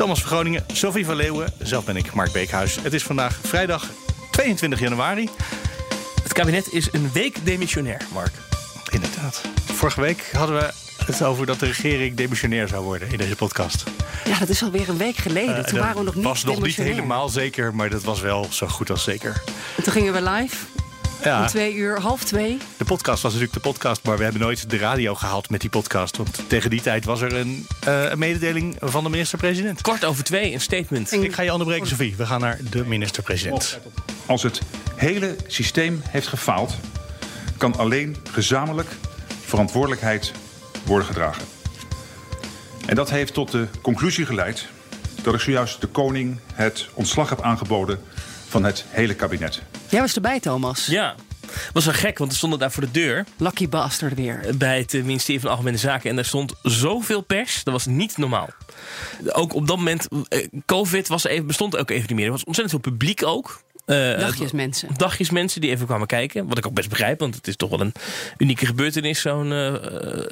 Thomas van Groningen, Sophie van Leeuwen. Zelf ben ik Mark Beekhuis. Het is vandaag vrijdag 22 januari. Het kabinet is een week demissionair, Mark. Inderdaad. Vorige week hadden we het over dat de regering demissionair zou worden in deze podcast. Ja, dat is alweer een week geleden. Uh, toen waren we nog niet was nog niet helemaal zeker, maar dat was wel zo goed als zeker. En toen gingen we live. Ja. Om twee uur, half twee. De podcast was natuurlijk de podcast, maar we hebben nooit de radio gehaald met die podcast. Want tegen die tijd was er een, uh, een mededeling van de minister-president. Kort over twee, een statement. Ik ga je onderbreken, Sophie. We gaan naar de minister-president. Als het hele systeem heeft gefaald, kan alleen gezamenlijk verantwoordelijkheid worden gedragen. En dat heeft tot de conclusie geleid dat ik zojuist de koning het ontslag heb aangeboden van het hele kabinet. Jij was erbij, Thomas. Ja. Was wel gek, want we stonden daar voor de deur. Lucky bastard weer. Bij het eh, ministerie van Algemene Zaken. En daar stond zoveel pers. Dat was niet normaal. Ook op dat moment, eh, COVID was even, bestond ook even niet meer. Er was ontzettend veel publiek ook. Uh, dagjes mensen. Dagjes mensen die even kwamen kijken. Wat ik ook best begrijp, want het is toch wel een unieke gebeurtenis, zo'n uh,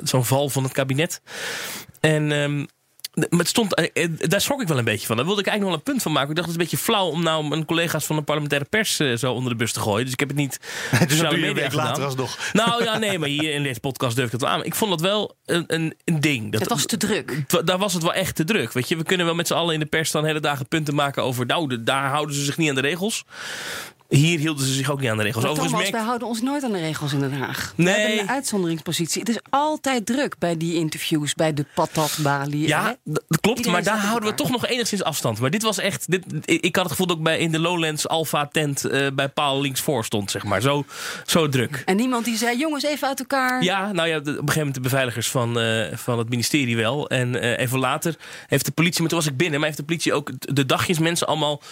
zo'n val van het kabinet. En um, maar het stond, eh, eh, daar schrok ik wel een beetje van. Daar wilde ik eigenlijk nog een punt van maken. Ik dacht, het is een beetje flauw om nou mijn collega's van de parlementaire pers eh, zo onder de bus te gooien. Dus ik heb het niet. dus dat doe je later alsnog. Nou ja, nee, maar hier in deze podcast durf ik het wel aan. Ik vond dat wel een, een, een ding. Dat, het was te druk. Daar was het wel echt te druk. Weet je, we kunnen wel met z'n allen in de pers dan hele dagen punten maken over. Nou, daar houden ze zich niet aan de regels. Hier hielden ze zich ook niet aan de regels. Maar Thomas, merk... wij houden ons nooit aan de regels in Den Haag. Nee. We hebben een uitzonderingspositie. Het is altijd druk bij die interviews, bij de patatbalie. Ja, dat klopt. maar daar houden we toch nog enigszins afstand. Maar dit was echt... Dit, ik had het gevoel dat ik bij, in de Lowlands Alpha tent uh, bij paal links voor stond, zeg maar. Zo, zo druk. En niemand die zei, jongens, even uit elkaar. Ja, nou ja, op een gegeven moment de beveiligers van, uh, van het ministerie wel. En uh, even later heeft de politie, maar toen was ik binnen, maar heeft de politie ook de dagjes mensen allemaal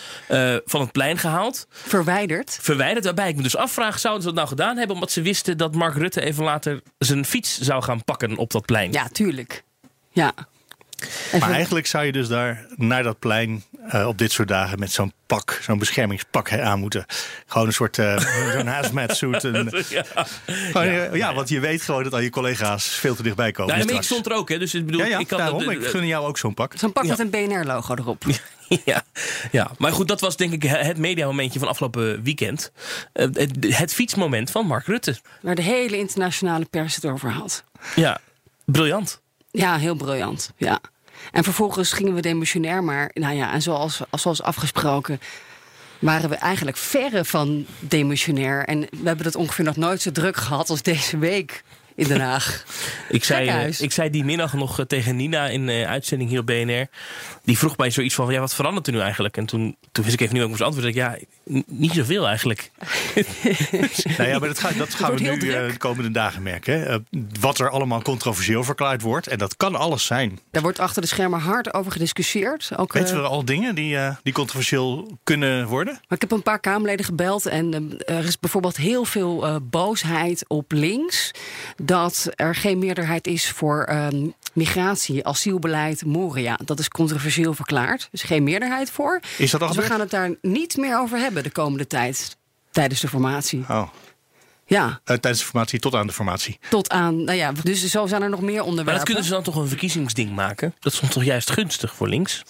van het plein gehaald. Verwijderd verwijderd. Waarbij ik me dus afvraag, zouden ze dat nou gedaan hebben... omdat ze wisten dat Mark Rutte even later zijn fiets zou gaan pakken op dat plein? Ja, tuurlijk. Ja. Maar eigenlijk zou je dus daar naar dat plein uh, op dit soort dagen met zo'n pak, zo'n beschermingspak aan moeten. Gewoon een soort uh, zo'n hazmat suit. En, ja. Gewoon, ja. ja, want je weet gewoon dat al je collega's veel te dichtbij komen. Nou, ik stond er ook, hè? Dus ik bedoel, ja, ik kan daarom, dat, ik gun jou ook zo'n pak. Zo'n pak met een BNR-logo erop. ja, ja, maar goed, dat was denk ik het mediamomentje van afgelopen weekend. Uh, het, het, fietsmoment van Mark Rutte. Waar de hele internationale pers het over had. Ja, briljant. Ja, heel briljant. Ja. En vervolgens gingen we demissionair, maar nou ja, en zoals, zoals afgesproken waren we eigenlijk verre van demissionair. En we hebben het ongeveer nog nooit zo druk gehad als deze week in Den Haag. ik, zei, uh, ik zei die middag nog uh, tegen Nina in uh, uitzending hier op BNR. Die vroeg mij zoiets van: ja, wat verandert er nu eigenlijk? En toen, toen wist ik even niet wat ik moest antwoorden. Ik, ja, niet zoveel eigenlijk. nou ja, maar dat, ga, dat gaan we nu de komende dagen merken. wat er allemaal controversieel verklaard wordt. En dat kan alles zijn. Daar wordt achter de schermen hard over gediscussieerd. Ook, Weten we al dingen die, die controversieel kunnen worden? Maar ik heb een paar Kamerleden gebeld. En er is bijvoorbeeld heel veel boosheid op links dat er geen meerderheid is voor um, migratie, asielbeleid, Moria. Dat is controversieel verklaard. Dus geen meerderheid voor. Is dat al dus we gaan het daar niet meer over hebben de komende tijd tijdens de formatie. Oh. Ja. Uh, tijdens de formatie tot aan de formatie. Tot aan, nou ja, dus zo zijn er nog meer onderwerpen. Maar dat kunnen ze dan toch een verkiezingsding maken? Dat is toch juist gunstig voor links?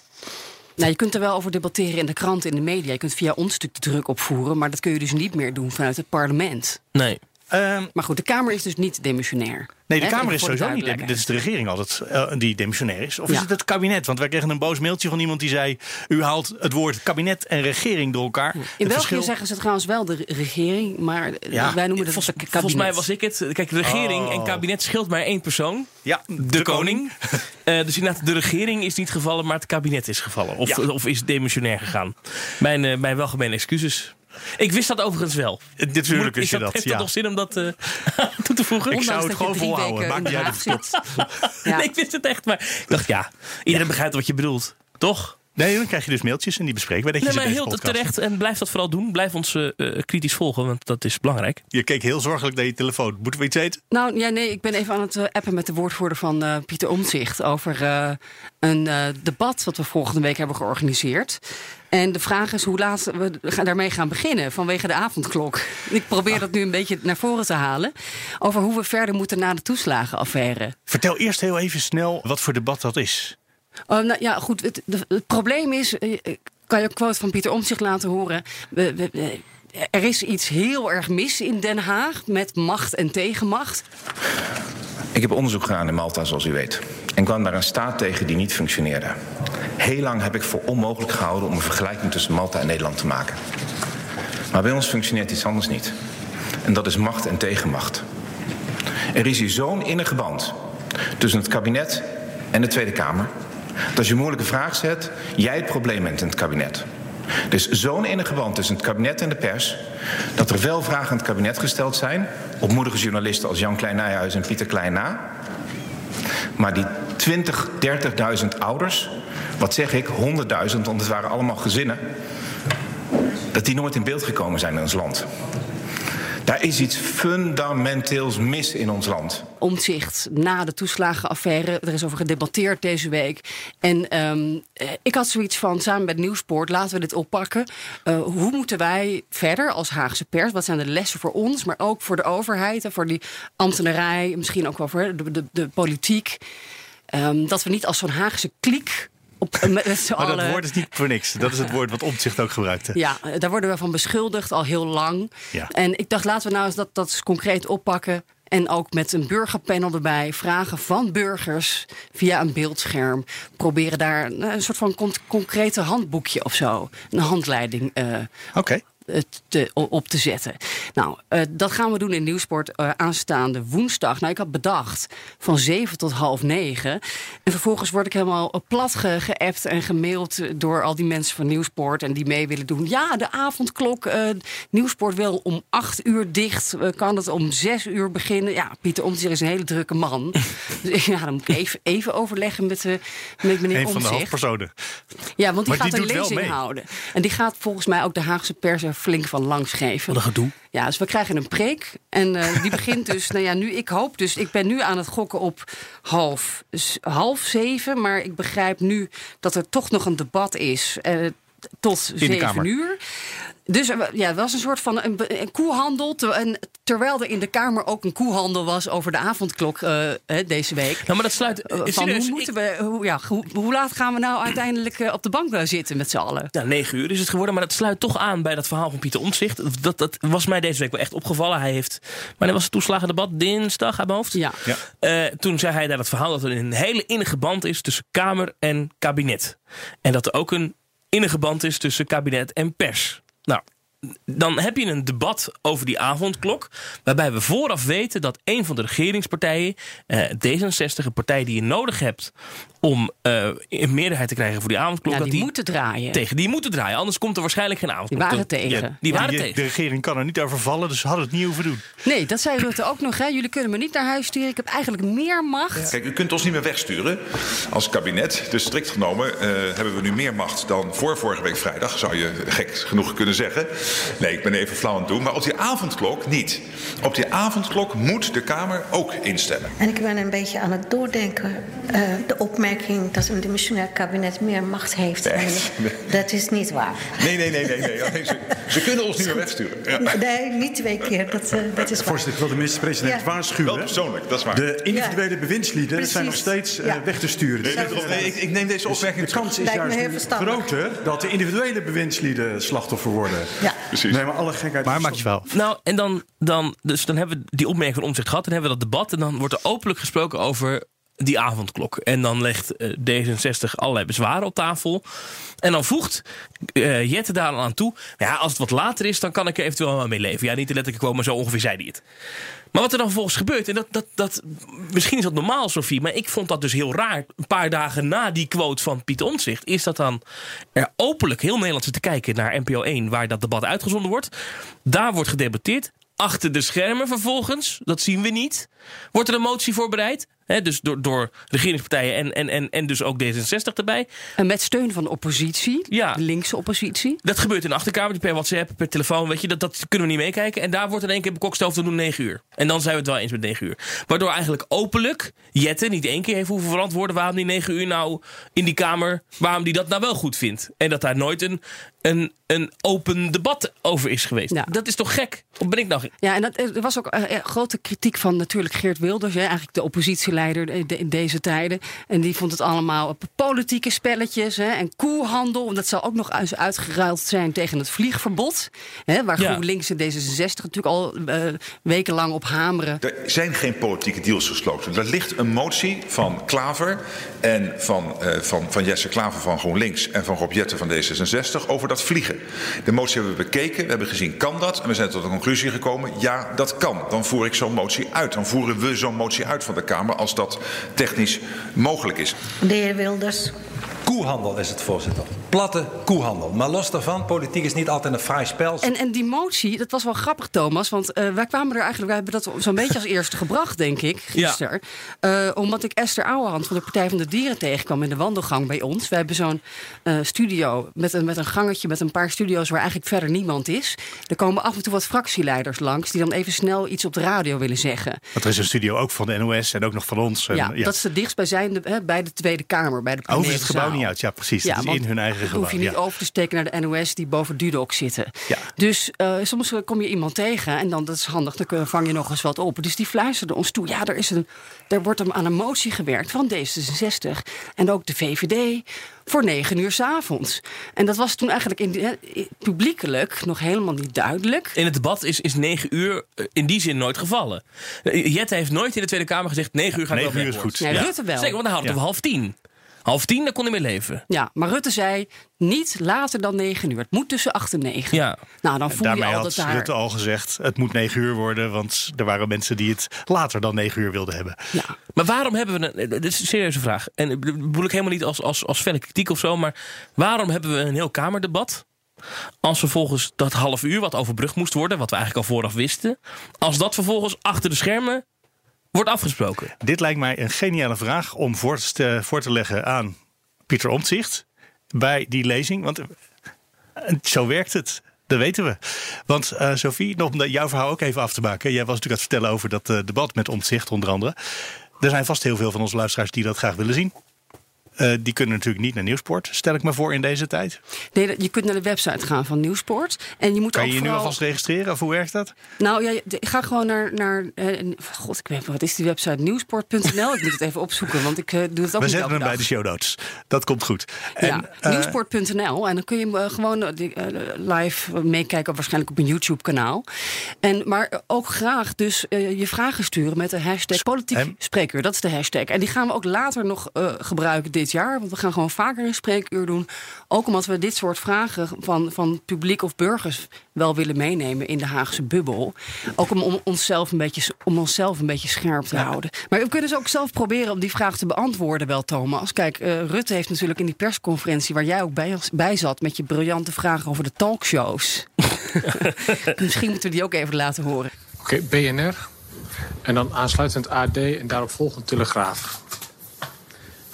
Nou, je kunt er wel over debatteren in de krant, in de media. Je kunt via ons stuk de druk opvoeren, maar dat kun je dus niet meer doen vanuit het parlement. Nee. Um, maar goed, de Kamer is dus niet demissionair. Nee, de Kamer is sowieso niet. Dit is de regering altijd uh, die demissionair is. Of ja. is het het kabinet? Want wij kregen een boos mailtje van iemand die zei: U haalt het woord kabinet en regering door elkaar. In België verschil... zeggen ze trouwens wel de regering, maar ja. wij noemen het Vol, kabinet. Volgens mij was ik het. Kijk, regering oh. en kabinet scheelt maar één persoon. Ja, de, de koning. koning. uh, dus inderdaad, de regering is niet gevallen, maar het kabinet is gevallen. Of, ja. of is demissionair gegaan. Mijn, uh, mijn welgemene excuses. Ik wist dat overigens wel. Natuurlijk wist je dat. Heeft ja. het nog zin om dat uh, toe te voegen? Ik zou het gewoon volhouden. Maakt niet uit of het ja. nee, ik wist het echt. Maar ik dacht, ja, iedereen begrijpt wat je bedoelt. Toch? Nee, dan krijg je dus mailtjes en die bespreken wij. Nee, maar heel terecht. En blijf dat vooral doen. Blijf ons uh, kritisch volgen, want dat is belangrijk. Je keek heel zorgelijk naar je telefoon. Moeten we iets eten? Nou, ja, nee. Ik ben even aan het appen met de woordvoerder van uh, Pieter Omzicht... over uh, een debat wat we volgende week hebben georganiseerd. En de vraag is hoe laat we daarmee gaan beginnen vanwege de avondklok. Ik probeer dat nu een beetje naar voren te halen. Over hoe we verder moeten na de toeslagenaffaire. Vertel eerst heel even snel wat voor debat dat is. Oh, nou, ja, goed. Het, probleem is, eh, kan je een quote van Pieter Omtzigt laten horen. er is iets heel erg mis in Den Haag met macht en tegenmacht. Ik heb onderzoek gedaan in Malta, zoals u weet. En kwam daar een staat tegen die niet functioneerde. Heel lang heb ik voor onmogelijk gehouden om een vergelijking tussen Malta en Nederland te maken. Maar bij ons functioneert iets anders niet. En dat is macht en tegenmacht. Er is hier zo'n innige band tussen het kabinet en de Tweede Kamer dat je een moeilijke vraag zet, jij het probleem bent in het kabinet. Is zo'n innige band tussen het kabinet en de pers... dat er wel vragen aan het kabinet gesteld zijn... op moedige journalisten als Jan Klein Nijhuis en Pieter Klein na... maar die 20, 30.000 ouders, wat zeg ik, 100.000... want het waren allemaal gezinnen... dat die nooit in beeld gekomen zijn in ons land. Daar is iets fundamenteels mis in ons land. Omzicht na de toeslagenaffaire. Er is over gedebatteerd deze week. En um, ik had zoiets van, samen met Nieuwsport, laten we dit oppakken. Uh, hoe moeten wij verder als Haagse pers? Wat zijn de lessen voor ons, maar ook voor de overheid... en voor die ambtenarij, misschien ook wel voor de, de, de politiek... Um, dat we niet als zo'n Haagse kliek op, met maar dat woord is niet voor niks. Dat is het woord wat Omtzigt ook gebruikte. Ja, daar worden we van beschuldigd al heel lang. Ja. En ik dacht, laten we nou eens dat, dat eens concreet oppakken. En ook met een burgerpanel erbij. Vragen van burgers via een beeldscherm. Proberen daar een soort van concrete handboekje of zo. Een handleiding uh, Oké te, op te zetten. Nou, uh, dat gaan we doen in Nieuwsport uh, aanstaande woensdag. Nou, ik had bedacht van 7 tot half 9. En vervolgens word ik helemaal plat ge geappt en gemaild door al die mensen van Nieuwsport en die mee willen doen. Ja, de avondklok. Uh, Nieuwsport wil om 8 uur dicht. kan het om 6 uur beginnen? Ja, Pieter Omtzigt is een hele drukke man. dus ja, dan moet ik even, even overleggen met, met meneer Omtzigt. Een van de hoofdpersonen. Ja, want die gaat een lezing houden. En die gaat volgens mij ook de Haagse pers flink van langs geven. Wat een gedoe. Ja, dus we krijgen een preek. En uh, die begint dus, nou ja, nu, ik hoop dus, ik ben nu aan het gokken op half, half zeven. Maar ik begrijp nu dat er toch nog een debat is. Uh, tot zeven uur. Dus ja, het was een soort van een, een koehandel. en terwijl er in de Kamer ook een koehandel was over de avondklok uh, deze week. Nou, maar dat sluit. Uh, van, hoe, moeten we, hoe, ja, hoe, hoe, laat gaan we nou uiteindelijk uh, op de bank zitten met z'n allen? Ja, negen uur is het geworden. Maar dat sluit toch aan bij dat verhaal van Pieter Omtzigt. Dat, dat was mij deze week wel echt opgevallen. Hij heeft. Maar was het toeslagendebat dinsdag aan mijn hoofd. Ja. ja. toen zei hij daar het verhaal dat er een hele innige band is tussen Kamer en kabinet. En dat er ook een innige band is tussen kabinet en pers. Nou, dan heb je een debat over die avondklok. Waarbij we vooraf weten dat een van de regeringspartijen, eh, D66, een partij die je nodig hebt om uh, een meerderheid te krijgen voor die avondklok. Ja, die, die moeten draaien. Tegen die moeten draaien, anders komt er waarschijnlijk geen avondklok. Die waren tegen. die waren tegen. De regering kan er niet over vallen, dus ze hadden het niet hoeven doen. Nee, dat zei Rutte ook nog. Hè. Jullie kunnen me niet naar huis sturen. Ik heb eigenlijk meer macht. Kijk, u kunt ons niet meer wegsturen als kabinet. Dus strikt genomen uh, hebben we nu meer macht dan voor vorige week vrijdag. Zou je gek genoeg kunnen zeggen. Nee, ik ben even flauw aan het doen. Maar op die avondklok niet. Op die avondklok moet de Kamer ook instemmen. En ik ben een beetje aan het doordenken. Uh, de opmerking dat een dimissionair kabinet meer macht heeft. Nee, Dat is niet waar. Nee, nee, nee. nee, nee. Ze, ze, kunnen ons niet meer wegsturen. Ja. Nee, niet twee keer. Dat, uh, dat is Voorzitter, ik wil de minister-president ja. waarschuwen. Wel persoonlijk, dat is waar. De individuele bewindslieden zijn nog steeds uh, weg te sturen. Nee, nee, ik, ik, neem deze opmerking dus De kans is juist groter dat de individuele bewindslieden slachtoffer worden. Ja, precies. Nee, maar alle gekheid. Maar maak je wel. Nou, en dan, dan, dus dan hebben we die opmerking van omzicht gehad. Dan hebben we dat debat. En dan wordt er openlijk gesproken over die avondklok. En dan legt eh, D66 allerlei bezwaren op tafel. En dan voegt uh, Jette daar aan toe. Ja, als het wat later is, dan kan ik er eventueel wel mee leven. Ja, niet te letterlijk gewoon, maar zo ongeveer zei hij het. Maar wat er dan vervolgens gebeurt, en dat, dat, dat, misschien is dat normaal, Sofie, maar ik vond dat dus heel raar. Een paar dagen na die quote van Pieter Omtzigt, is dat dan er openlijk heel Nederland te kijken naar NPO 1, waar dat debat uitgezonden wordt. Daar wordt gedebatteerd. Achter de schermen vervolgens, dat zien we niet, wordt er een motie voorbereid Dus door, door regeringspartijen en, en, en, en dus ook D66 erbij. En met steun van de oppositie, Ja. de linkse oppositie. Dat gebeurt in de achterkamer, per WhatsApp, per telefoon, weet je, dat, dat kunnen we niet meekijken. En daar wordt in één keer bekokstoofd, we doen 9 uur. En dan zijn we het wel eens met 9 uur. Waardoor eigenlijk openlijk Jette niet één keer heeft hoeven verantwoorden waarom die 9 uur nou in die kamer, waarom die dat nou wel goed vindt. En dat daar nooit een, een, een open debat over is geweest. Ja. Dat is toch gek? Of ben ik nou gek? Ja, en dat, er was ook eh, eh, grote kritiek van natuurlijk Geert Wilders, hè, eigenlijk de oppositieleider eh, de- in deze tijden. En die vond het allemaal politieke spelletjes hè, en koehandel. En dat zal ook nog eens uitgeruild zijn tegen het vliegverbod. Hè, waar Ja. GroenLinks en D66 natuurlijk al eh, wekenlang op hameren. Er zijn geen politieke deals gesloten. Er ligt een motie van Klaver en van, eh, van, van Jesse Klaver van GroenLinks en van Rob Jetten van D66 over dat vliegen. De motie hebben we bekeken, we hebben gezien kan dat en we zijn tot de conclusie gekomen ja dat kan. Dan voer ik zo'n motie uit. Dan voeren we zo'n motie uit van de Kamer als dat technisch mogelijk is. De heer Wilders. Koehandel is het, voorzitter. Platte koehandel. Maar los daarvan, politiek is niet altijd een fraai spel. En, en die motie, dat was wel grappig, Thomas. Want eh, wij kwamen er eigenlijk, wij hebben dat zo'n beetje als eerste gebracht, denk ik, gisteren. Eh, omdat ik Esther Ouwehand van de Partij van de Dieren tegenkwam in de wandelgang bij ons. We hebben zo'n eh, studio met een, met een gangetje met een paar studio's waar eigenlijk verder niemand is. Er komen af en toe wat fractieleiders langs die dan even snel iets op de radio willen zeggen. Want er is een studio ook van de NOS en ook nog van ons. En, ja, dat is de dichtstbijzijnde hè, bij de Tweede Kamer, bij de Over is het gebouw. Niet uit. Ja, precies. is in hun eigen dan gebouw. hoef je niet ja. over te steken naar de NOS die boven Dudok zitten. Ja. Dus eh, soms kom je iemand tegen en dan dat is handig, dan vang je nog eens wat op. Dus die fluisterden ons toe. Ja, er, is een, er wordt hem aan een motie gewerkt van D66 en ook de VVD voor negen uur 's avonds. En dat was toen eigenlijk in, publiekelijk nog helemaal niet duidelijk. In het debat is, is 9 uur eh, in die zin nooit gevallen. Eh, Jette heeft nooit in de Tweede Kamer gezegd 9 uur ga ik 9 wel uur is goed. Rutte wel. Zeker, want dan Ja. op half tien. Half tien, dan kon hij meer leven. Ja, maar Rutte zei niet later dan negen uur. Het moet tussen acht en negen. Ja. Nou, dan voel je al dat daar... Rutte al gezegd, het moet 9 uur worden. Want er waren mensen die het later dan 9 uur wilden hebben. Ja. Maar waarom hebben we een. eh, Dit is een serieuze vraag. En ik bedoel ik helemaal niet als, als, als felle kritiek of zo. Maar waarom hebben we een heel Kamerdebat? Als vervolgens dat half uur wat overbrugd moest worden. Wat we eigenlijk al vooraf wisten. Als dat vervolgens achter de schermen wordt afgesproken. Dit lijkt mij een geniale vraag om voor te, voor te leggen aan Pieter Omtzigt. Bij die lezing. Want eh, zo werkt het. Dat weten we. Want eh, Sophie, nog om jouw verhaal ook even af te maken. Jij was natuurlijk aan het vertellen over dat eh, debat met Omtzigt onder andere. Er zijn vast heel veel van onze luisteraars die dat graag willen zien. Eh, die kunnen natuurlijk niet naar Nieuwsport, stel ik me voor in deze tijd. Nee, je kunt naar de website gaan van Nieuwsport. En je moet Kan ook je je nu vooral- alvast registreren of hoe werkt dat? Nou ja, je- ga gewoon naar. naar eh, God, ik weet niet, wat is die website? Nieuwsport.nl. ik moet het even opzoeken, want ik eh, doe het ook We niet zetten elke hem bij de show notes. Dat komt goed. En, ja, nieuwsport.nl. En dan kun je gewoon live meekijken, waarschijnlijk op een YouTube-kanaal. En, maar ook graag dus je vragen sturen met de hashtag politiek En- spreekuur. Dat is de hashtag. En die gaan we ook later nog gebruiken dit jaar. Want we gaan gewoon vaker een spreekuur doen. Ook omdat we dit soort vragen van, van publiek of burgers wel willen meenemen in de Haagse bubbel. Ook om, om, onszelf, een beetje, om onszelf een beetje scherp te houden. Maar we kunnen dus ook zelf proberen om die vraag te beantwoorden, wel, Thomas. Kijk, eh, Rutte heeft natuurlijk in die persconferentie waar jij ook bij, bij zat met je briljante vragen over de talkshows. Misschien moeten we die ook even laten horen. Oké, BNR. En dan aansluitend AD en daarop volgend Telegraaf.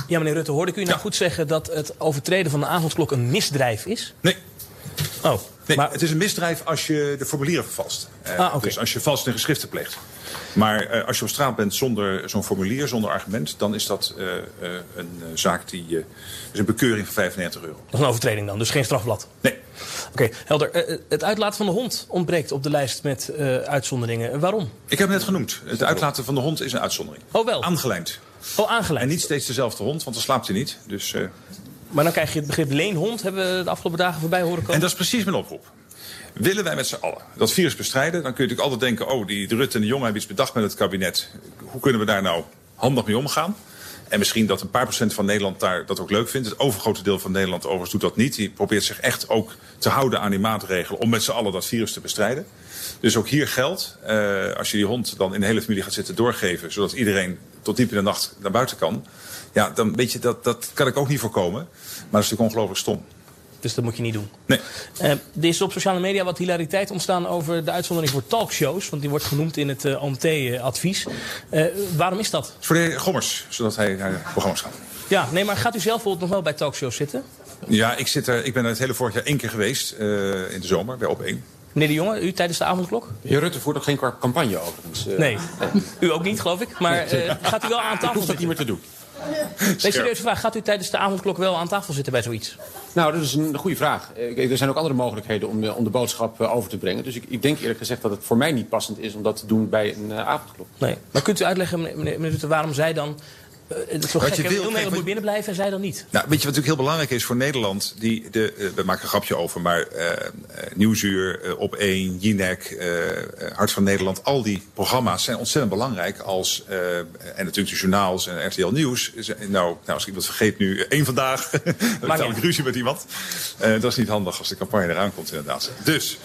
Ja, meneer Rutte, hoorde ik u nou goed zeggen dat het overtreden van de avondklok een misdrijf is? Nee. Oh, Nee, maar het is een misdrijf als je de formulieren vervalst. Eh, Ah. Dus als je vals en geschriften pleegt. Maar eh, als je op straat bent zonder zo'n formulier, zonder argument... dan is dat eh, een zaak die... is een bekeuring van 95 euro. dat is een overtreding dan, dus geen strafblad. Nee. Oké, helder. Het uitlaten van de hond ontbreekt op de lijst met uitzonderingen. Waarom? Ik heb het net genoemd. Het uitlaten van de hond is een uitzondering. Oh, wel. Aangelijnd. Oh, aangeleid. En niet steeds dezelfde hond, want dan slaapt hij niet. Dus, eh, Maar dan krijg je het begrip leenhond, hebben we de afgelopen dagen voorbij horen komen. En dat is precies mijn oproep. Willen wij met z'n allen dat virus bestrijden, dan kun je natuurlijk altijd denken: oh, die Rutte en de Jonge hebben iets bedacht met het kabinet. Hoe kunnen we daar nou handig mee omgaan? En misschien dat een paar procent van Nederland daar dat ook leuk vindt. Het overgrote deel van Nederland overigens doet dat niet. Die probeert zich echt ook te houden aan die maatregelen om met z'n allen dat virus te bestrijden. Dus ook hier geldt, eh, als je die hond dan in de hele familie gaat zitten doorgeven, zodat iedereen tot diep in de nacht naar buiten kan. Ja, dan weet je, dat, dat kan ik ook niet voorkomen. Maar dat is natuurlijk ongelooflijk stom. Dus dat moet je niet doen. Nee. Uh, er is op sociale media wat hilariteit ontstaan over de uitzondering voor talkshows. Want die wordt genoemd in het uh, OMT-advies. Uh, waarom is dat? Voor de heer Gommers, zodat hij naar de programma's gaat. Ja, nee, maar gaat u zelf bijvoorbeeld nog wel bij talkshows zitten? Ja, ik, zit er, ik ben er het hele vorig jaar één keer geweest. in de zomer, bij Op 1. Meneer De Jonge, u tijdens de avondklok? Heer Rutte voert nog geen campagne overigens. Uh, nee, u ook niet, geloof ik. Maar uh, gaat u wel aan tafel Ik hoef dat niet meer te doen. Nee, serieuze vraag. Gaat u tijdens de avondklok wel aan tafel zitten bij zoiets? Nou, dat is een goede vraag. Er zijn ook andere mogelijkheden om, om de boodschap over te brengen. Dus ik, ik, denk eerlijk gezegd dat het voor mij niet passend is om dat te doen bij een uh, avondklok. Nee. Maar kunt u uitleggen, meneer, waarom zij dan het is zo gek, je wil, Nederland moet binnenblijven en zij dan niet. Nou, weet je wat natuurlijk heel belangrijk is voor Nederland? Die, de, uh, we maken een grapje over, maar uh, Nieuwsuur, uh, Op 1, Jinek, Hart van Nederland... al die programma's zijn ontzettend belangrijk als... en natuurlijk de journaals en RTL Nieuws. Nou, nou als ik iemand vergeet nu, één vandaag... dan heb ik ruzie met iemand. dat is niet handig als de campagne eraan komt inderdaad. Dus,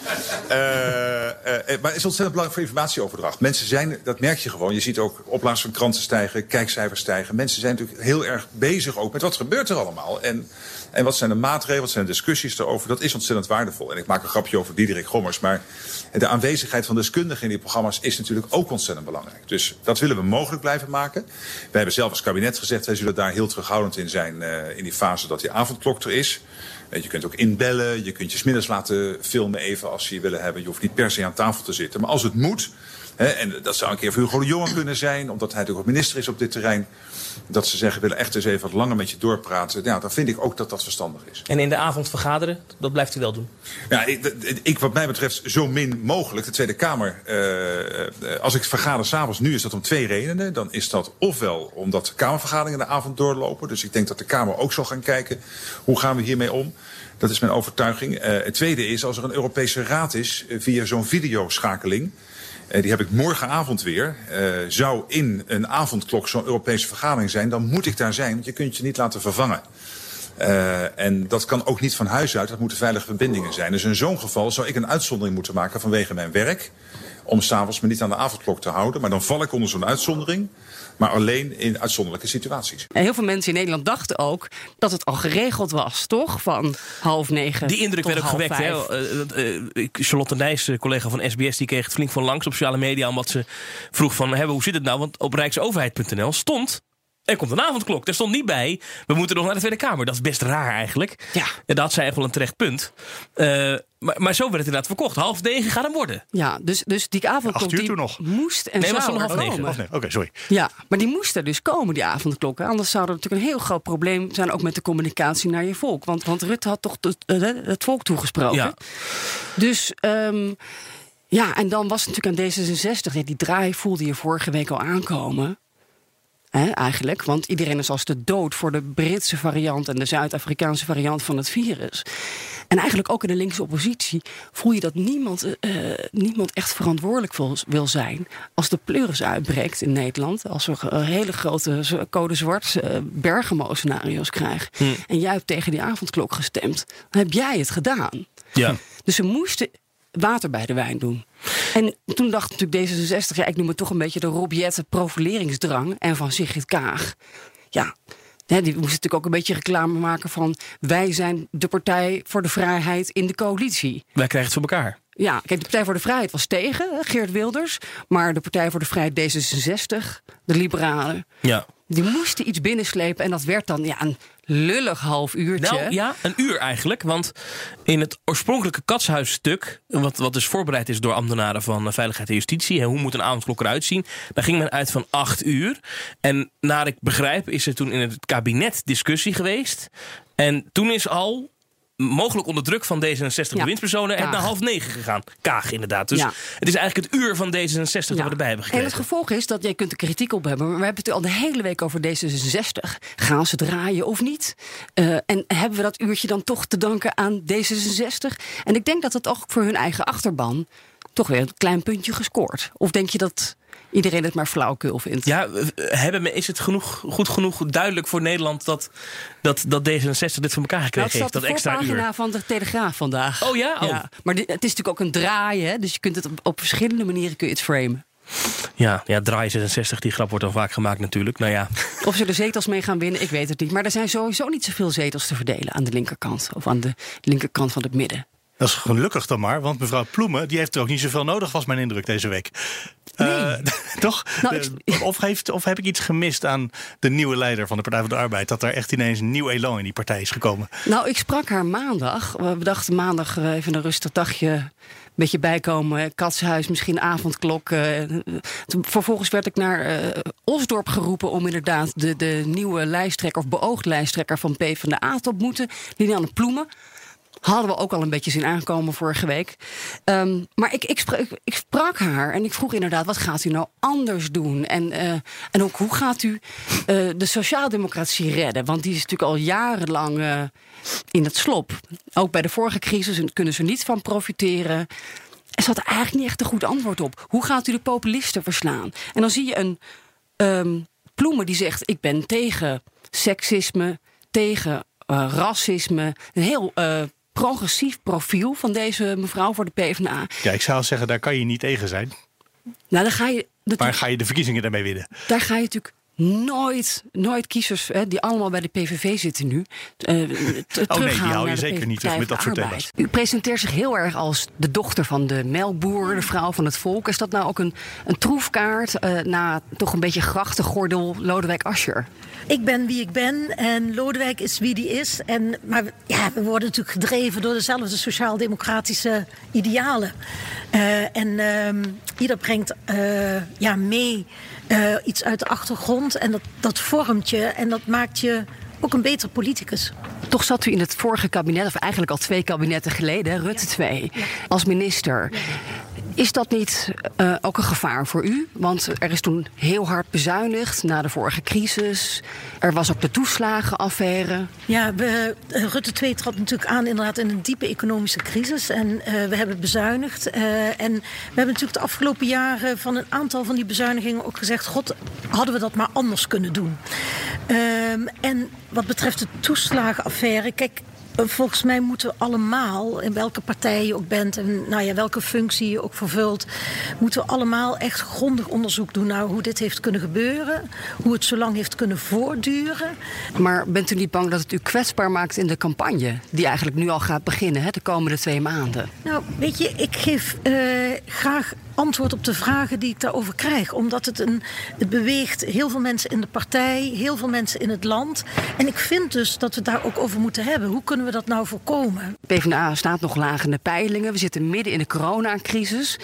maar het is ontzettend belangrijk voor informatieoverdracht. Mensen zijn, dat merk je gewoon. Je ziet ook oplaas van kranten stijgen, kijkcijfers stijgen mensen zijn natuurlijk heel erg bezig ook met wat gebeurt er allemaal. En, en wat zijn de maatregelen, wat zijn de discussies erover. Dat is ontzettend waardevol. En ik maak een grapje over Diederik Gommers. Maar de aanwezigheid van deskundigen in die programma's is natuurlijk ook ontzettend belangrijk. Dus dat willen we mogelijk blijven maken. Wij hebben zelf als kabinet gezegd, wij zullen daar heel terughoudend in zijn uh, in die fase dat die avondklok er is. Je kunt ook inbellen, je kunt je smiddags laten filmen even als je je willen hebben. Je hoeft niet per se aan tafel te zitten. Maar als het moet, en dat zou een keer voor Hugo de Jonge kunnen zijn... omdat hij natuurlijk ook minister is op dit terrein... dat ze zeggen, we willen echt eens even wat langer met je doorpraten. Ja, dan vind ik ook dat dat verstandig is. En in de avond vergaderen, dat blijft u wel doen? Ja, ik, ik wat mij betreft zo min mogelijk. De Tweede Kamer, uh, als ik vergader s'avonds nu, is dat om twee redenen. Dan is dat ofwel omdat de Kamervergaderingen de avond doorlopen. Dus ik denk dat de Kamer ook zal gaan kijken, hoe gaan we hiermee om? Dat is mijn overtuiging. Uh, het tweede is, als er een Europese raad is, via zo'n videoschakeling... Uh, die heb ik morgenavond weer. Uh, zou in een avondklok zo'n Europese vergadering zijn, dan moet ik daar zijn. Want je kunt je niet laten vervangen. Uh, en dat kan ook niet van huis uit. Dat moeten veilige verbindingen zijn. Dus in zo'n geval zou ik een uitzondering moeten maken vanwege mijn werk. Om s'avonds me niet aan de avondklok te houden. Maar dan val ik onder zo'n uitzondering. Maar alleen in uitzonderlijke situaties. En heel veel mensen in Nederland dachten ook dat het al geregeld was, toch? Van half negen. Die indruk werd ook gewekt. Hè? Uh, uh, Charlotte Nijs, collega van SBS, die kreeg het flink van langs op sociale media. Omdat ze vroeg van, hè, hoe zit het nou? Want op rijksoverheid.nl stond er komt een avondklok. Er stond niet bij, we moeten nog naar de Tweede Kamer. Dat is best raar eigenlijk. Ja. En dat had zij echt wel een terecht punt. Uh, maar, maar zo werd het inderdaad verkocht. Half negen gaat hem worden. Ja, dus, dus die avondklok uur die nog. moest en nee, zou was er half negen. komen. Oké, okay, sorry. Ja, maar die moest er dus komen, die avondklokken. Anders zou er natuurlijk een heel groot probleem zijn... ook met de communicatie naar je volk. Want, want Rutte had toch het, het volk toegesproken. Ja. Dus... Um, ja, en dan was het natuurlijk aan D66. Ja, die draai voelde je vorige week al aankomen. He, eigenlijk. Want iedereen is als de dood voor de Britse variant en de Zuid-Afrikaanse variant van het virus. En eigenlijk ook in de linkse oppositie voel je dat niemand, uh, niemand echt verantwoordelijk wil zijn. Als de pleuris uitbreekt in Nederland, als we uh, hele grote code zwart uh, Bergamo-scenario's krijgen. Hm. en jij hebt tegen die avondklok gestemd, dan heb jij het gedaan. Ja. Dus ze moesten water bij de wijn doen. En toen dacht natuurlijk D66, ja, ik noem het toch een beetje de Robiette profileringsdrang en van Sigrid Kaag. Ja, hè, die moest natuurlijk ook een beetje reclame maken van wij zijn de partij voor de vrijheid in de coalitie. Wij krijgen het voor elkaar. Ja, kijk, de Partij voor de Vrijheid was tegen, hè, Geert Wilders. Maar de Partij voor de Vrijheid D66, de Liberalen, Ja. Die moesten iets binnenslepen. En dat werd dan ja, een lullig half uurtje. Nou ja, een uur eigenlijk. Want in het oorspronkelijke katshuisstuk, wat, wat dus voorbereid is door ambtenaren van Veiligheid en Justitie, hoe moet een avondklok eruit zien, daar ging men uit van acht uur. En naar ik begrijp is er toen in het kabinet discussie geweest. En toen is al mogelijk onder druk van D66 Ja. bewindspersonen Kaag. naar half negen gegaan. Kaag inderdaad. Dus Ja. het is eigenlijk het uur van D66 dat we erbij hebben En gekregen. het gevolg is dat jij kunt er kritiek op hebben. Maar we hebben het al de hele week over D66. Gaan ze draaien of niet? Eh, en hebben we dat uurtje dan toch te danken aan D66? En ik denk dat het ook voor hun eigen achterban toch weer een klein puntje gescoord. Of denk je dat iedereen het maar flauwkul vindt? Ja, hebben, we- is het genoeg, goed genoeg duidelijk voor Nederland dat, dat, dat D66 dit voor elkaar Nou, gekregen staat heeft? Dat extra uur. van de Telegraaf vandaag. Oh ja? Oh. Maar dit- het is natuurlijk ook een draai, hè? dus je kunt het op, op verschillende manieren kun je het framen. Ja, ja, draai 66, die grap wordt dan vaak gemaakt natuurlijk. Nou ja. Of ze de zetels mee gaan winnen, ik weet het niet. Maar er zijn sowieso niet zoveel zetels te verdelen aan de linkerkant. Of aan de linkerkant van het midden. Dat is gelukkig dan maar, want mevrouw Ploemen die heeft er ook niet zoveel nodig, was mijn indruk deze week. Nee. Uh, toch? Nou, of, heeft, of heb ik iets gemist aan de nieuwe leider van de Partij van de Arbeid? Dat er echt ineens een nieuw elan in die partij is gekomen? Nou, ik sprak haar maandag. We dachten maandag eh, even een rustig dagje een beetje bijkomen. Katshuis, misschien avondklok. Uh, vervolgens werd ik naar uh, Osdorp geroepen om inderdaad de, de nieuwe lijsttrekker of beoogd lijsttrekker van PvdA te ontmoeten. Liliane Ploemen. Hadden we ook al een beetje zien aankomen vorige week. Um, maar ik, ik, sprak, ik, sprak haar en ik vroeg inderdaad: wat gaat u nou anders doen? En, uh, en ook hoe gaat u uh, de sociaaldemocratie redden? Want die is natuurlijk al jarenlang uh, in het slop. Ook bij de vorige crisis kunnen ze niet van profiteren. Er zat eigenlijk niet echt een goed antwoord op. Hoe gaat u de populisten verslaan? En dan zie je een um, die zegt: ik ben tegen seksisme, tegen racisme. Een heel progressief profiel van deze mevrouw voor de PvdA. Ja, ik zou zeggen, daar kan je niet tegen zijn. Nou, dan ga je. Maar ga je de verkiezingen daarmee winnen? Daar ga je natuurlijk nooit, nooit kiezers hè, die allemaal bij de PVV zitten nu. Uh, oh nee, die hou je zeker niet terug met dat soort thema's. U presenteert zich heel erg als de dochter van de melkboer, de vrouw van het volk. Is dat nou ook een, een troefkaart uh, na toch een beetje grachtengordel Lodewijk Asscher? Ik ben wie ik ben en Lodewijk is wie die is. En, maar ja, we worden natuurlijk gedreven door dezelfde sociaal-democratische idealen. Uh, en uh, ieder brengt uh, ja, mee iets uit de achtergrond en dat, dat vormt je en dat maakt je ook een beter politicus. Toch zat u in het vorige kabinet, of eigenlijk al twee kabinetten geleden, Rutte 2, als minister. Is dat niet uh, ook een gevaar voor u? Want er is toen heel hard bezuinigd na de vorige crisis. Er was ook de toeslagenaffaire. Ja, we, Rutte 2 trad natuurlijk aan inderdaad in een diepe economische crisis. En uh, we hebben bezuinigd. En we hebben natuurlijk de afgelopen jaren van een aantal van die bezuinigingen ook gezegd... God, hadden we dat maar anders kunnen doen. Um, en wat betreft de toeslagenaffaire... Kijk, volgens mij moeten we allemaal, in welke partij je ook bent en nou ja, welke functie je ook vervult, moeten we allemaal echt grondig onderzoek doen naar hoe dit heeft kunnen gebeuren, hoe het zo lang heeft kunnen voortduren. Maar bent u niet bang dat het u kwetsbaar maakt in de campagne, die eigenlijk nu al gaat beginnen, hè, de komende twee maanden? Nou, weet je, ik geef uh, graag antwoord op de vragen die ik daarover krijg. Omdat het, een, het beweegt heel veel mensen in de partij, heel veel mensen in het land. En ik vind dus dat we het daar ook over moeten hebben. Hoe kunnen we dat nou voorkomen? PvdA staat nog laag in de peilingen. We zitten midden in de coronacrisis.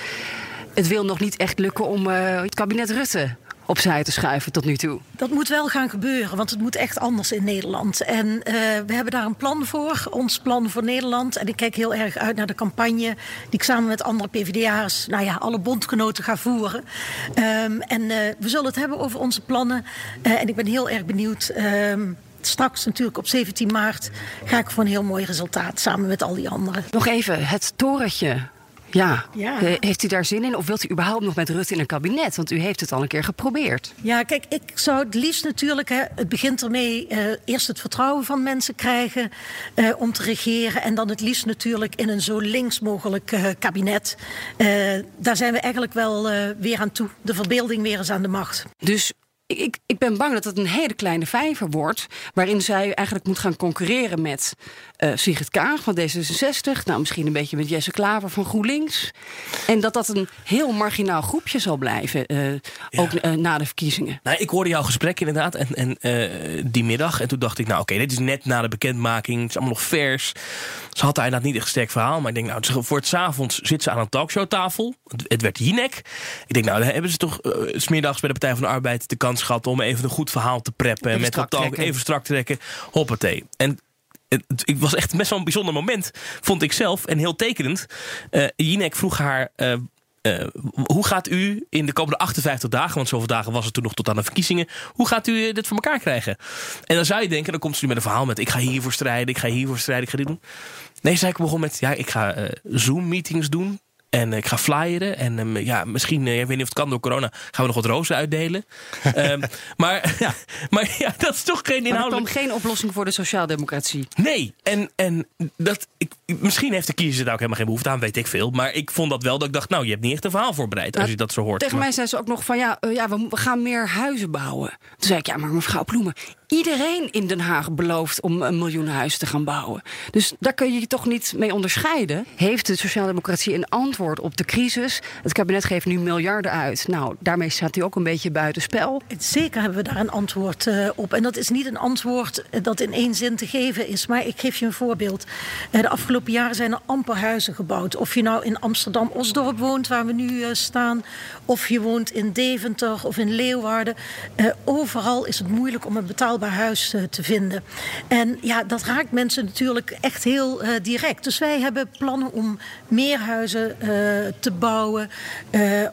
Het wil nog niet echt lukken om uh, het kabinet Rutte opzij te schuiven tot nu toe? Dat moet wel gaan gebeuren, want het moet echt anders in Nederland. En uh, we hebben daar een plan voor, ons plan voor Nederland. En ik kijk heel erg uit naar de campagne die ik samen met andere PvdA'ers, nou ja, alle bondgenoten ga voeren. Um, en uh, we zullen het hebben over onze plannen. Uh, en ik ben heel erg benieuwd. Um, straks natuurlijk op 17 maart ga ik voor een heel mooi resultaat samen met al die anderen. Nog even, het torentje ja. ja. Heeft u daar zin in? Of wilt u überhaupt nog met Rutte in een kabinet? Want u heeft het al een keer geprobeerd. Ja, kijk, ik zou het liefst natuurlijk... Hè, het begint ermee uh, eerst het vertrouwen van mensen krijgen... Uh, om te regeren. En dan het liefst natuurlijk in een zo links mogelijk uh, kabinet. daar zijn we eigenlijk wel weer aan toe. De verbeelding weer eens aan de macht. Dus ik, ik ben bang dat het een hele kleine vijver wordt. Waarin zij eigenlijk moet gaan concurreren met uh, Sigrid Kaag van D66. Nou, misschien een beetje met Jesse Klaver van GroenLinks. En dat dat een heel marginaal groepje zal blijven. Uh, ja. Ook uh, na de verkiezingen. Nou, ik hoorde jouw gesprek inderdaad. En, en die middag. En toen dacht ik, nou oké, okay, dit is net na de bekendmaking. Het is allemaal nog vers. Ze had inderdaad niet echt sterk verhaal. Maar ik denk, nou, voor het avonds zit ze aan een talkshowtafel. Het, het werd Jinek. Ik denk, nou, dan hebben ze toch smiddags bij de Partij van de Arbeid de kans gehad om even een goed verhaal te preppen. Even met talk, even strak trekken. Hoppatee. En het, was echt best wel een bijzonder moment, vond ik zelf. En heel tekenend. Uh, Jinek vroeg haar. Uh, uh, hoe gaat u in de komende 58 dagen, want zoveel dagen was het toen nog tot aan de verkiezingen, hoe gaat u dit voor elkaar krijgen? En dan zou je denken, dan komt ze nu met een verhaal met: ik ga hiervoor strijden, ik ga hiervoor strijden, ik ga dit doen. Nee, zei ik begon met: ja, ik ga Zoom-meetings doen En ik ga flyeren. En ehm, ja, misschien, ik weet niet of het kan door corona, gaan we nog wat rozen uitdelen. um, maar, ja. maar ja, dat is toch geen inhoudelijk... Maar geen oplossing voor de sociaaldemocratie. Nee, en, en dat, ik, misschien heeft de kiezer daar ook helemaal geen behoefte aan, weet ik veel. Maar ik vond dat wel dat ik dacht, nou, je hebt niet echt een verhaal voorbereid als je dat zo hoort. Tegen mij zei ze ook nog van, ja, uh, ja we, we gaan meer huizen bouwen. Toen zei ik, ja, maar mevrouw Ploemen, iedereen in Den Haag belooft om een miljoen huizen te gaan bouwen. Dus daar kun je je toch niet mee onderscheiden. Heeft de sociaaldemocratie een antwoord op de crisis? Het kabinet geeft nu miljarden uit. Nou, daarmee staat hij ook een beetje buitenspel. Zeker hebben we daar een antwoord uh, op. En dat is niet een antwoord dat in één zin te geven is. Maar ik geef je een voorbeeld. Uh, de afgelopen jaren zijn er amper huizen gebouwd. Of je nou in Amsterdam-Osdorp woont, waar we nu staan. Of je woont in Deventer of in Leeuwarden. overal is het moeilijk om een betaalbaar huis uh, te vinden. En ja, dat raakt mensen natuurlijk echt heel uh, direct. Dus wij hebben plannen om meer huizen te bouwen.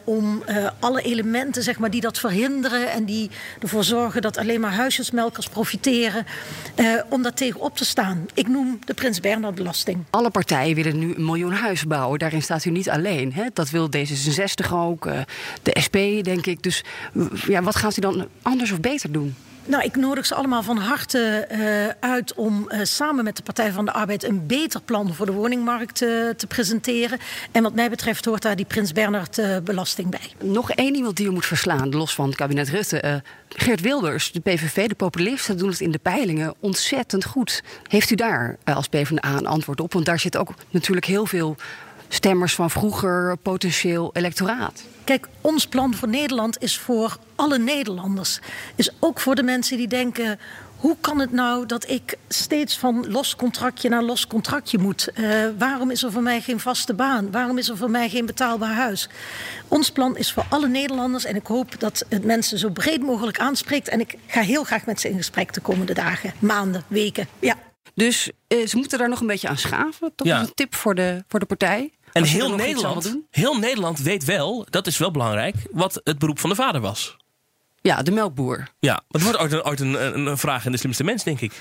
om alle elementen zeg maar, die dat verhinderen en die ervoor zorgen dat alleen maar huisjesmelkers profiteren. om daar tegen op te staan. Ik noem de Prins Bernhard belasting. Alle partijen willen nu een miljoen huizen bouwen. Daarin staat u niet alleen. Hè? Dat wil D66 ook. De SP, denk ik. Dus ja, wat gaat u dan anders of beter doen? Nou, ik nodig ze allemaal van harte uh, uit om uh, samen met de Partij van de Arbeid een beter plan voor de woningmarkt uh, te presenteren. En wat mij betreft hoort daar die Prins Bernhard belasting bij. Nog één iemand die u moet verslaan, los van het kabinet Rutte. Geert Wilders, de PVV, de populisten, doen het in de peilingen ontzettend goed. Heeft u daar als PvdA een antwoord op? Want daar zit ook natuurlijk heel veel stemmers van vroeger potentieel electoraat. Kijk, ons plan voor Nederland is voor alle Nederlanders. Is ook voor de mensen die denken. Hoe kan het nou dat ik steeds van los contractje naar los contractje moet? Uh, waarom is er voor mij geen vaste baan? Waarom is er voor mij geen betaalbaar huis? Ons plan is voor alle Nederlanders en ik hoop dat het mensen zo breed mogelijk aanspreekt. En ik ga heel graag met ze in gesprek de komende dagen, maanden, weken. Ja. Dus uh, ze moeten daar nog een beetje aan schaven. Toch ja. een tip voor de, voor de partij? En heel Nederland, heel Nederland weet wel, dat is wel belangrijk, wat het beroep van de vader was. Ja, de melkboer. Ja, het wordt ooit een, ooit een, een, een vraag in de slimste mens, denk ik.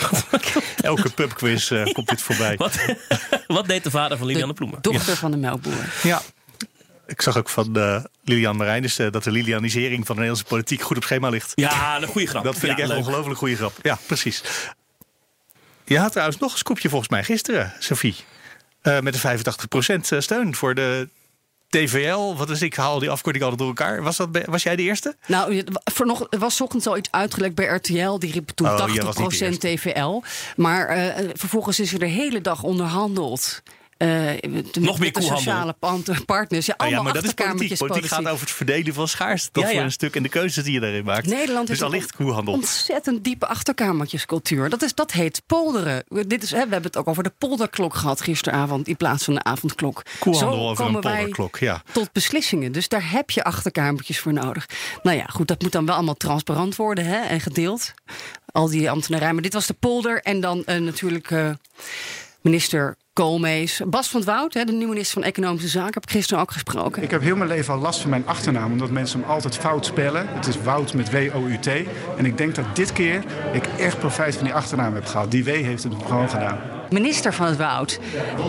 Elke pubquiz uh, komt dit voorbij. Wat, wat, deed de vader van Liliane Ploemen? Dochter ja. van de melkboer. Ja. Ik zag ook van uh, Lilian Marijnis uh, dat de Lilianisering van de Nederlandse politiek goed op schema ligt. Ja, een goede grap. Dat vind ja, ik echt een ongelooflijk goede grap. Ja, precies. Je had trouwens nog een scoopje volgens mij gisteren, Sophie. Uh, met de 85% steun voor de TVL. Wat is ik haal die afkorting altijd door elkaar. Was, dat, was jij de eerste? Nou, voor nog, er was ochtends al iets uitgelekt bij RTL. Die riep toen oh, 80% TVL. Maar uh, vervolgens is er de hele dag onderhandeld. De, Nog meer de sociale partners. Ja, allemaal oh ja, maar dat is politiek. Politiek gaat over het verdelen van schaars. Dat ja, ja. voor een stuk en de keuzes die je daarin maakt. Nederland dus is koehandel. ontzettend diepe achterkamertjescultuur. Dat, is, dat heet polderen. Dit is, hè, we hebben het ook over de polderklok gehad gisteravond in plaats van de avondklok. Koehandel Zo over een polderklok, ja. Tot beslissingen. Dus daar heb je achterkamertjes voor nodig. Nou ja, goed, dat moet dan wel allemaal transparant worden hè, en gedeeld. Al die ambtenarij. Maar dit was de polder. En dan uh, natuurlijk uh, minister Koolmees. Bas van het Woud, de nieuwe minister van Economische Zaken, heb ik gisteren ook gesproken. Ik heb heel mijn leven al last van mijn achternaam, omdat mensen hem altijd fout spellen. Het is Wout met W-O-U-T. En ik denk dat dit keer ik echt profijt van die achternaam heb gehad. Die W heeft het gewoon gedaan. Minister van het Woud,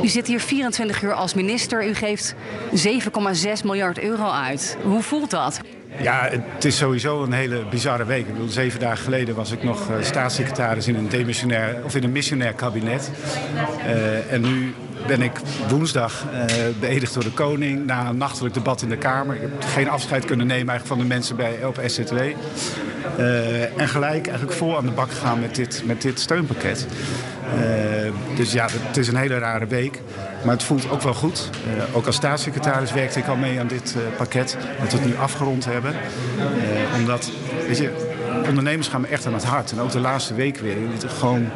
u zit hier 24 uur als minister. U geeft 7,6 miljard euro uit. Hoe voelt dat? Ja, het is sowieso een hele bizarre week. Ik bedoel, zeven dagen geleden was ik nog uh, staatssecretaris in een demissionair of in een missionair kabinet. Uh, en nu ben ik woensdag uh, beëdigd door de koning na een nachtelijk debat in de Kamer. Ik heb geen afscheid kunnen nemen eigenlijk van de mensen bij op SZW. Uh, en gelijk eigenlijk vol aan de bak gegaan met dit, met dit steunpakket. Uh, dus ja, het is een hele rare week. Maar het voelt ook wel goed. Ook als staatssecretaris werkte ik al mee aan dit pakket. Dat we het nu afgerond hebben. omdat, weet je, ondernemers gaan me echt aan het hart. En ook de laatste week weer. Gewoon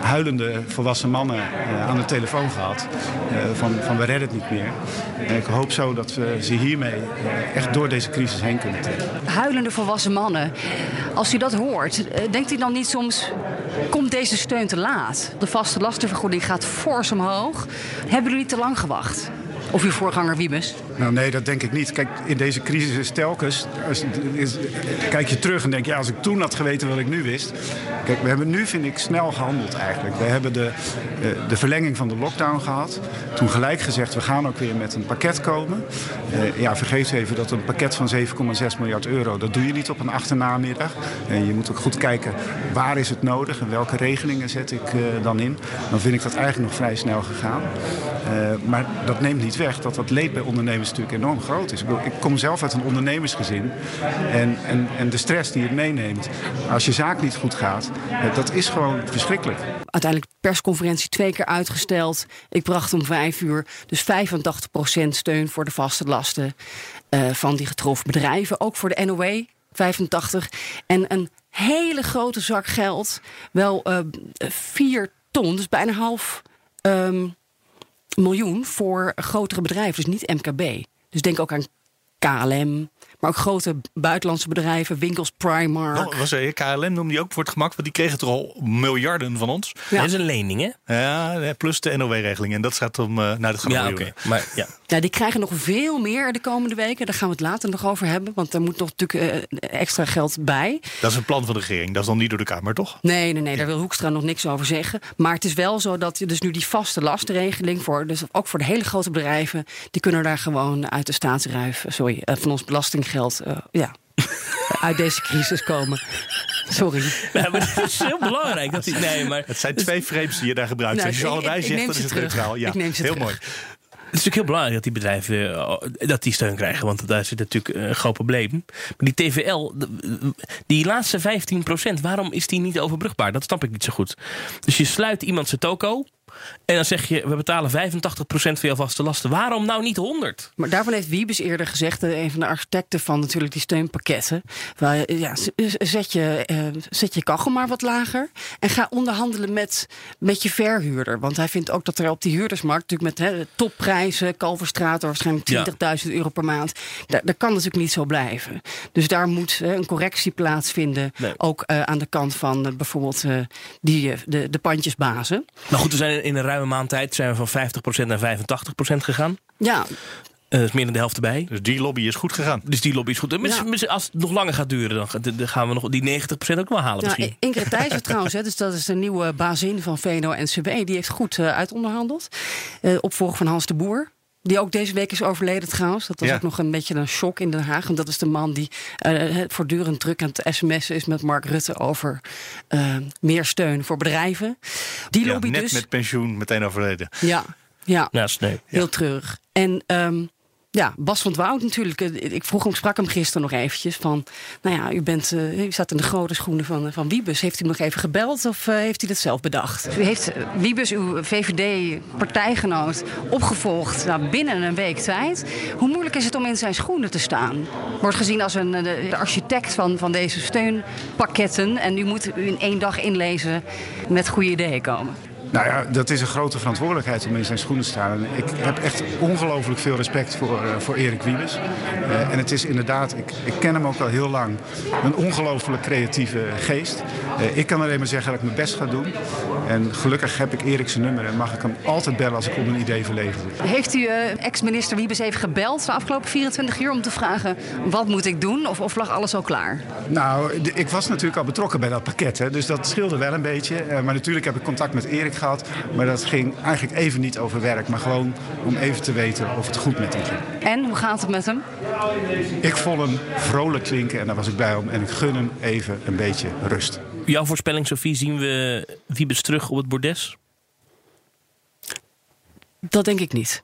huilende volwassen mannen uh, aan de telefoon gehad. Uh, van, van we redden het niet meer. En ik hoop zo dat we ze hiermee uh, echt door deze crisis heen kunnen trekken. Huilende volwassen mannen. Als u dat hoort, denkt u dan niet soms... komt deze steun te laat? De vaste lastenvergoeding gaat fors omhoog. Hebben jullie te lang gewacht? Of uw voorganger Wiebes? Nou nee, dat denk ik niet. Kijk, in deze crisis is telkens... Is, kijk je terug en denk je, als ik toen had geweten wat ik nu wist... Kijk, we hebben nu, vind ik, snel gehandeld eigenlijk. We hebben de, uh, de verlenging van de lockdown gehad. Toen gelijk gezegd, we gaan ook weer met een pakket komen. Uh, ja, vergeet even dat een pakket van 7,6 miljard euro... dat doe je niet op een achternamiddag. Uh, je moet ook goed kijken, waar is het nodig... en welke regelingen zet ik dan in. Dan vind ik dat eigenlijk nog vrij snel gegaan. maar dat neemt niet weg dat dat leed bij ondernemers natuurlijk enorm groot is. Ik, ik kom zelf uit een ondernemersgezin. En, en, en de stress die het meeneemt. Als je zaak niet goed gaat, dat is gewoon verschrikkelijk. Uiteindelijk persconferentie twee keer uitgesteld. Ik bracht om vijf uur. Dus 85% steun voor de vaste lasten uh, van die getroffen bedrijven. Ook voor de NOW, 85. En een hele grote zak geld. Wel uh, 4 ton, dus bijna half um, miljoen voor grotere bedrijven. Dus niet MKB. Dus denk ook aan KLM, maar ook grote buitenlandse bedrijven, winkels, Primark. Oh, was er, KLM noemde die ook voor het gemak, want die kregen toch al miljarden van ons. Ja. Dat is een lening, hè? Ja, plus de NOW-regeling. En dat gaat om, uh, nou, dat gaat ja, oké. Maar ja. Ja, die krijgen nog veel meer de komende weken. Daar gaan we het later nog over hebben. Want er moet nog natuurlijk uh, extra geld bij. Dat is een plan van de regering. Dat is dan niet door de Kamer, toch? Nee, nee, nee. Daar wil Hoekstra nog niks over zeggen. Maar het is wel zo dat je dus nu die vaste lastenregeling... Voor, dus ook voor de hele grote bedrijven... die kunnen daar gewoon uit de staatsruif... sorry, uh, van ons belastinggeld... Uh, ja, uit deze crisis komen. Sorry. Maar het is heel belangrijk. Dat die, nee, maar, het zijn twee frames die je daar gebruikt. Nou, Als je ze allebei ik, zegt, dan is het terug. neutraal. Ja, ik neem ze heel terug. mooi. Het is natuurlijk heel belangrijk dat die bedrijven uh, dat die steun krijgen. Want daar zit natuurlijk een groot probleem. Maar die TVL, die laatste 15%, waarom is die niet overbrugbaar? Dat snap ik niet zo goed. Dus je sluit iemand zijn toko. En dan zeg je, we betalen 85% van jouw vaste lasten. Waarom nou niet 100? Maar daarvan heeft Wiebes eerder gezegd, een van de architecten van natuurlijk die steunpakketten. Waar, ja, zet, je, zet je kachel maar wat lager. En ga onderhandelen met, met je verhuurder. Want hij vindt ook dat er op die huurdersmarkt, natuurlijk met hè, topprijzen, Kalverstraat, waarschijnlijk 20.000 ja. euro per maand. Daar, daar, kan natuurlijk niet zo blijven. Dus daar moet een correctie plaatsvinden. Nee. Ook uh, aan de kant van uh, bijvoorbeeld die, de, de pandjesbazen. Maar goed, we zijn in een ruime maand tijd zijn we van 50% naar 85% gegaan. Ja. Uh, dat is meer dan de helft erbij. Dus die lobby is goed gegaan. Dus die lobby is goed. Ja. Als het nog langer gaat duren, dan gaan we nog die 90% ook wel halen ja, misschien. Ingrid Thijssen trouwens, hè, dus dat is de nieuwe bazin van VNO-NCW. Die heeft goed uh, uitonderhandeld. Uh, opvolger van Hans de Boer. Die ook deze week is overleden trouwens. Dat was ja. ook nog een beetje een shock in Den Haag. En dat is de man die uh, voortdurend druk aan het sms'en is met Mark Rutte over uh, meer steun voor bedrijven. Die ja, lobby net dus. met pensioen meteen overleden. Ja, ja. ja sneu. heel treurig. En um, ja, Bas van Woud natuurlijk. Ik vroeg hem, sprak hem gisteren nog eventjes van... nou ja, u, bent, uh, u staat in de grote schoenen van, van Wiebes. Heeft u nog even gebeld of heeft u dat zelf bedacht? U heeft Wiebes, uw VVD-partijgenoot, opgevolgd nou, binnen een week tijd. Hoe moeilijk is het om in zijn schoenen te staan? Wordt gezien als een, de, de architect van, van deze steunpakketten... en u moet u in één dag inlezen met goede ideeën komen. Nou ja, dat is een grote verantwoordelijkheid om in zijn schoenen te staan. En ik heb echt ongelooflijk veel respect voor, uh, voor Erik Wiebes. Uh, en het is inderdaad, ik, ik ken hem ook al heel lang, een ongelooflijk creatieve geest. Uh, ik kan alleen maar zeggen dat ik mijn best ga doen. En gelukkig heb ik Erik zijn nummer en mag ik hem altijd bellen als ik om een idee verlegen word. Heeft u ex-minister Wiebes even gebeld de afgelopen 24 uur om te vragen wat moet ik doen? Of, of lag alles al klaar? Nou, ik was natuurlijk al betrokken bij dat pakket. Hè, dus dat scheelde wel een beetje. maar natuurlijk heb ik contact met Erik gehad. Maar dat ging eigenlijk even niet over werk. Maar gewoon om even te weten of het goed met hem ging. En, hoe gaat het met hem? Ik vond hem vrolijk klinken en daar was ik blij om. En ik gun hem even een beetje rust. Jouw voorspelling, Sophie, zien we Wiebes terug op het bordes? Dat denk ik niet.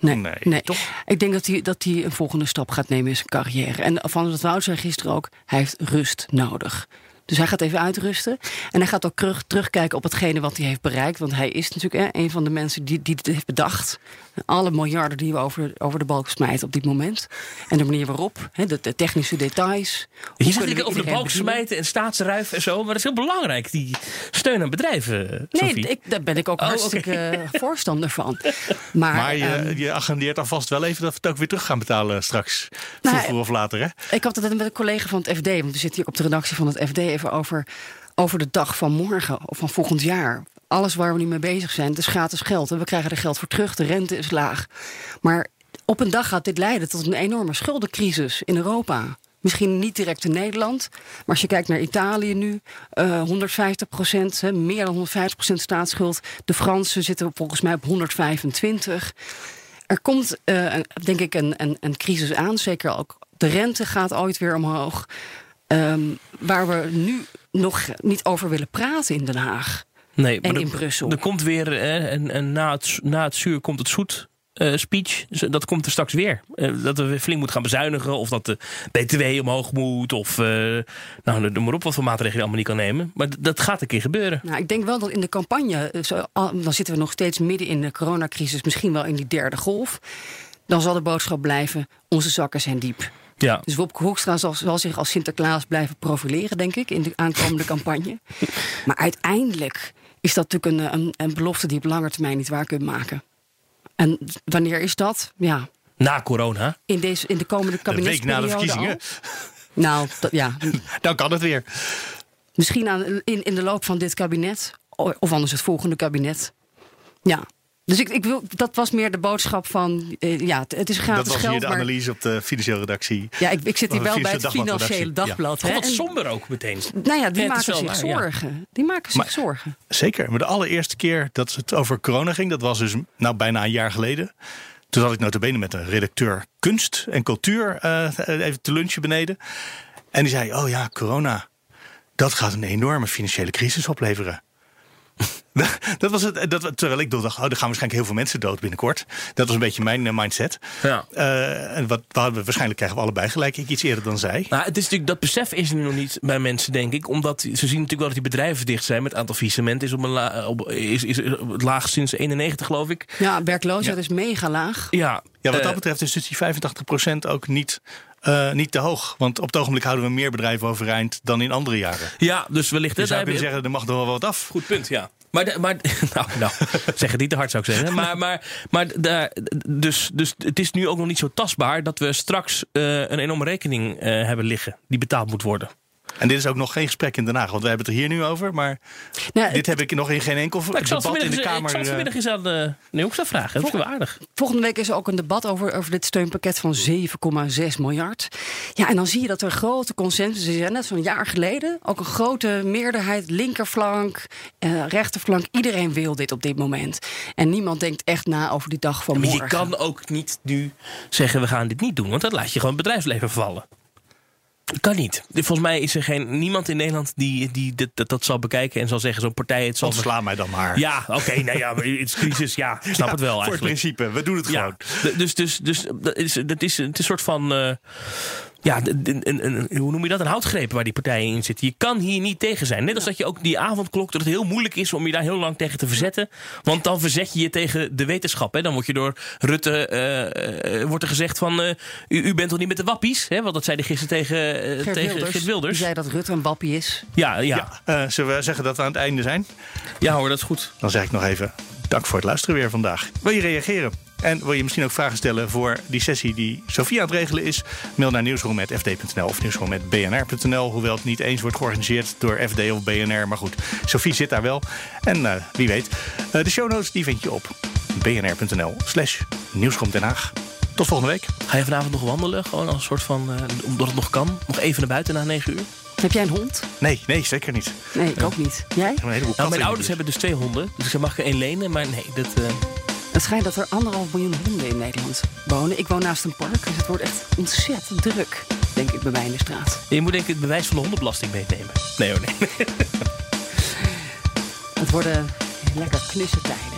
Nee, nee, nee. toch? Ik denk dat hij, dat hij een volgende stap gaat nemen in zijn carrière. En Van het Woud zei gisteren ook, hij heeft rust nodig. Dus hij gaat even uitrusten. En hij gaat ook terug, terugkijken op hetgene wat hij heeft bereikt. Want hij is natuurlijk hè, een van de mensen die, die het heeft bedacht. Alle miljarden die we over, over de balk smijten op dit moment. En de manier waarop, hè, de, de technische details. Je zegt over de balk smijten en staatsruif en zo. Maar dat is heel belangrijk, die steun aan bedrijven. Nee, ik, daar ben ik ook oh, hartstikke okay. voorstander van. Maar, maar je, um, je agendeert alvast wel even dat we het ook weer terug gaan betalen straks. Vroeger nou, of later, hè? Ik had het met een collega van het FD. Want we zitten hier op de redactie van het FD over, over de dag van morgen of van volgend jaar. alles waar we nu mee bezig zijn, het is gratis geld. En we krijgen er geld voor terug, de rente is laag. Maar op een dag gaat dit leiden tot een enorme schuldencrisis in Europa. Misschien niet direct in Nederland. Maar als je kijkt naar Italië nu, uh, 150 procent, meer dan 150 procent staatsschuld. De Fransen zitten volgens mij op 125. Er komt, uh, denk ik, een, een, een crisis aan. Zeker ook de rente gaat ooit weer omhoog. Um, waar we nu nog niet over willen praten in Den Haag. Nee, en in Brussel. Er komt weer, hè, en, en na, het, na het zuur komt het zoet. Uh, speech, dat komt er straks weer. Uh, dat we flink moeten gaan bezuinigen, of dat de BTW omhoog moet, of uh, nou, noem maar op wat voor maatregelen je allemaal niet kan nemen. Maar dat gaat een keer gebeuren. Nou, ik denk wel dat in de campagne, zo, dan zitten we nog steeds midden in de coronacrisis, misschien wel in die derde golf. Dan zal de boodschap blijven: onze zakken zijn diep. Ja. Dus Wopke Hoekstra zal, zal, zich als Sinterklaas blijven profileren, denk ik, in de aankomende campagne. Maar uiteindelijk is dat natuurlijk een, een, een belofte die op lange termijn niet waar kunt maken. En wanneer is dat? Ja. Na corona? In, deze, in de komende kabinetsperiode. Een week na de verkiezingen. Al. Nou, ja. Dan kan het weer. Misschien aan, in, in de loop van dit kabinet. Of anders het volgende kabinet. Ja. Dus ik, ik wil, dat was meer de boodschap van, uh, ja, het is gratis Dat was geld, hier de maar- analyse op de financiële redactie. Ja, ik, ik zit hier wel bij het Financiële Dagblad. God, hè, wat en- somber ook meteen. Nou ja, die Ja, maken zich waar, ja. zorgen. Die maken zich Maar- zorgen. Zeker. Maar de allereerste keer dat het over corona ging, dat was dus nou bijna een jaar geleden. Toen zat ik notabene met een redacteur kunst en cultuur eh, even te lunchen beneden. En die zei, oh ja, corona, dat gaat een enorme financiële crisis opleveren. dat was het, dat, terwijl ik dacht, oh, er gaan waarschijnlijk heel veel mensen dood binnenkort. Dat was een beetje mijn eh, mindset. Ja. Eh, en wat, we waarschijnlijk krijgen we allebei gelijk, ik iets eerder dan zij. Nou, het is natuurlijk, dat besef is er nu nog niet bij mensen, denk ik. Omdat ze zien natuurlijk wel dat die bedrijven dicht zijn. Met het aantal faillissement is, op een la, op, is, is het laag sinds 91, geloof ik. Ja, werkloosheid is mega laag. Ja, Ja, wat eh, dat betreft is dus die 85% ook niet, eh, niet te hoog. Want op het ogenblik houden we meer bedrijven overeind dan in andere jaren. Ja, dus wellicht... Hè, zou daar kunnen zeggen, er mag nog wel wat af. Goed punt, ja. Maar, de- maar nou, nou, zeg het niet te hard zou ik zeggen. Maar, maar, maar daar, dus, dus het is nu ook nog niet zo tastbaar dat we straks eh, een enorme rekening eh, hebben liggen die betaald moet worden. En dit is ook nog geen gesprek in Den Haag, want we hebben het er hier nu over. Maar Nou, dit heb ik nog in geen enkel Nou, debat in de vanmiddag, Kamer. ik zal het eh, vanmiddag eens aan de Neoxa vragen. Dat is wel aardig. Volgende week is er ook een debat over, over dit steunpakket van 7,6 miljard. Ja, en dan zie je dat er grote consensus is. En net zo'n jaar geleden ook een grote meerderheid, linkerflank, eh, rechterflank. Iedereen wil dit op dit moment. En niemand denkt echt na over die dag van Maar morgen. je kan ook niet nu zeggen we gaan dit niet doen. Want dan laat je gewoon het bedrijfsleven vallen. Dat kan niet. Volgens mij is er geen, niemand in Nederland die, die dit, dat, dat zal bekijken en zal zeggen zo'n partij het zal... Ontsla mij dan maar. Ja, oké, nou ja, maar het is crisis, ja, snap Ja, het wel Voor het eigenlijk. principe, we doen het gewoon. Ja, d- dus, dus, dus dat is, dat is, het is een soort van. eh, ja, een, een, een- hoe noem je dat? Een houtgreep waar die partijen in zitten. Je kan hier niet tegen zijn. Net als dat je ook die avondklok, dat het heel moeilijk is om je daar heel lang tegen te verzetten. Want dan verzet je je tegen de wetenschap. Hè? Dan wordt je door Rutte eh, eh, wordt er gezegd van. eh, u, u bent toch niet met de wappies? Hè? Want dat zei hij gisteren tegen, eh, Geert tegen Wilders, Geert Wilders. Die zei dat Rutte een wappie is. Ja, ja. Ja, eh, zullen we zeggen dat we aan het einde zijn? ja hoor, dat is goed. Dan zeg ik nog even dank voor het luisteren weer vandaag. Wil je reageren? En wil je misschien ook vragen stellen voor die sessie die Sofie aan het regelen is? Mail naar nieuwsroom.fd.nl of nieuwsroom.bnr.nl. Hoewel het niet eens wordt georganiseerd door FD of BNR. Maar goed, Sofie zit daar wel. En eh, wie weet. Eh, de show notes die vind je op bnr.nl slash nieuwsroom Den Haag. Tot volgende week. Ga je vanavond nog wandelen? Gewoon als een soort van. eh, omdat het nog kan? Nog even naar buiten na 9 uur? Heb jij een hond? Nee, nee, zeker niet. Nee, ik ook niet. Jij? Nou, mijn ouders de hebben dus twee honden. Dus ik mag er één lenen. Maar nee, dat. Het schijnt dat er anderhalf miljoen honden in Nederland wonen. Ik woon naast een park, dus het wordt echt ontzettend druk, denk ik, bij mij in de straat. Je moet denk ik het bewijs van de hondenbelasting meenemen. Nee hoor, nee. Het worden lekker knusse tijden.